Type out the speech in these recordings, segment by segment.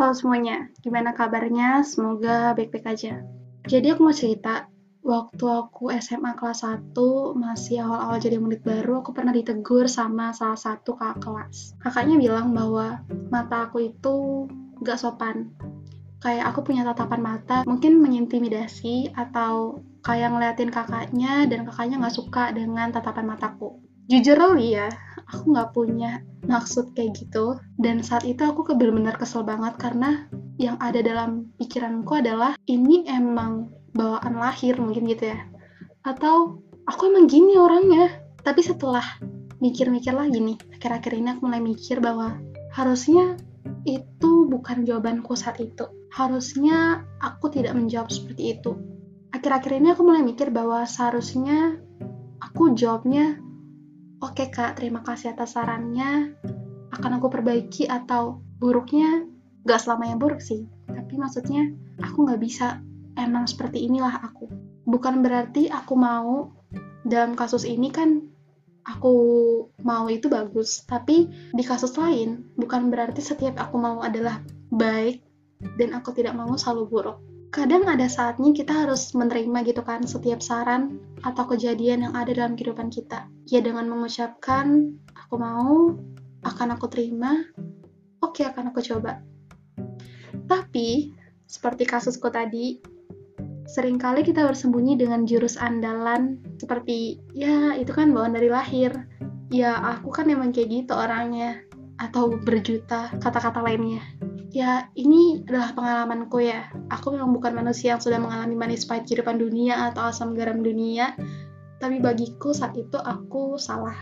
Halo semuanya, gimana kabarnya? Semoga baik-baik aja. Jadi aku mau cerita, waktu aku SMA kelas 1, masih awal-awal jadi murid baru, aku pernah ditegur sama salah satu kakak kelas. Kakaknya bilang bahwa mata aku itu gak sopan. Kayak aku punya tatapan mata, mungkin mengintimidasi atau kayak ngeliatin kakaknya dan kakaknya gak suka dengan tatapan mataku. Jujur li ya, aku gak punya maksud kayak gitu. Dan saat itu aku benar-benar kesel banget karena yang ada dalam pikiranku adalah ini emang bawaan lahir mungkin gitu ya. Atau aku emang gini orangnya. Tapi setelah mikir-mikir lagi nih akhir-akhir ini aku mulai mikir bahwa harusnya itu bukan jawabanku saat itu. Harusnya aku tidak menjawab seperti itu. Akhir-akhir ini aku mulai mikir bahwa seharusnya aku jawabnya Oke kak, terima kasih atas sarannya. Akan aku perbaiki atau buruknya gak selamanya buruk sih. Tapi maksudnya aku gak bisa emang seperti inilah aku. Bukan berarti aku mau dalam kasus ini kan aku mau itu bagus. Tapi di kasus lain bukan berarti setiap aku mau adalah baik dan aku tidak mau selalu buruk kadang ada saatnya kita harus menerima gitu kan setiap saran atau kejadian yang ada dalam kehidupan kita. Ya dengan mengucapkan aku mau, akan aku terima, oke akan aku coba. Tapi seperti kasusku tadi, sering kali kita bersembunyi dengan jurus andalan seperti ya itu kan bawaan dari lahir. Ya aku kan emang kayak gitu orangnya atau berjuta kata-kata lainnya ya ini adalah pengalamanku ya. Aku memang bukan manusia yang sudah mengalami manis pahit kehidupan dunia atau asam garam dunia, tapi bagiku saat itu aku salah.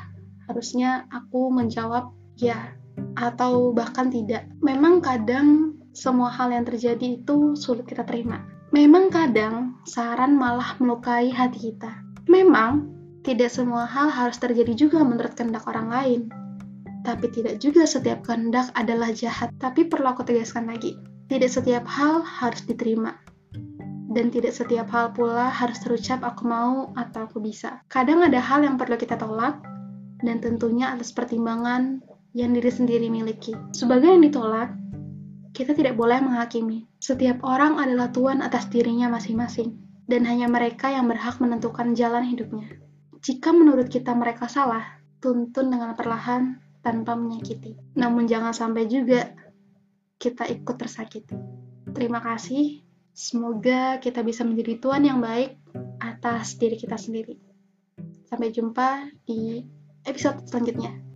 Harusnya aku menjawab ya atau bahkan tidak. Memang kadang semua hal yang terjadi itu sulit kita terima. Memang kadang saran malah melukai hati kita. Memang tidak semua hal harus terjadi juga menurut kehendak orang lain tapi tidak juga setiap kehendak adalah jahat. Tapi perlu aku tegaskan lagi, tidak setiap hal harus diterima. Dan tidak setiap hal pula harus terucap aku mau atau aku bisa. Kadang ada hal yang perlu kita tolak, dan tentunya atas pertimbangan yang diri sendiri miliki. Sebagai yang ditolak, kita tidak boleh menghakimi. Setiap orang adalah tuan atas dirinya masing-masing, dan hanya mereka yang berhak menentukan jalan hidupnya. Jika menurut kita mereka salah, tuntun dengan perlahan tanpa menyakiti. Namun jangan sampai juga kita ikut tersakiti. Terima kasih. Semoga kita bisa menjadi tuan yang baik atas diri kita sendiri. Sampai jumpa di episode selanjutnya.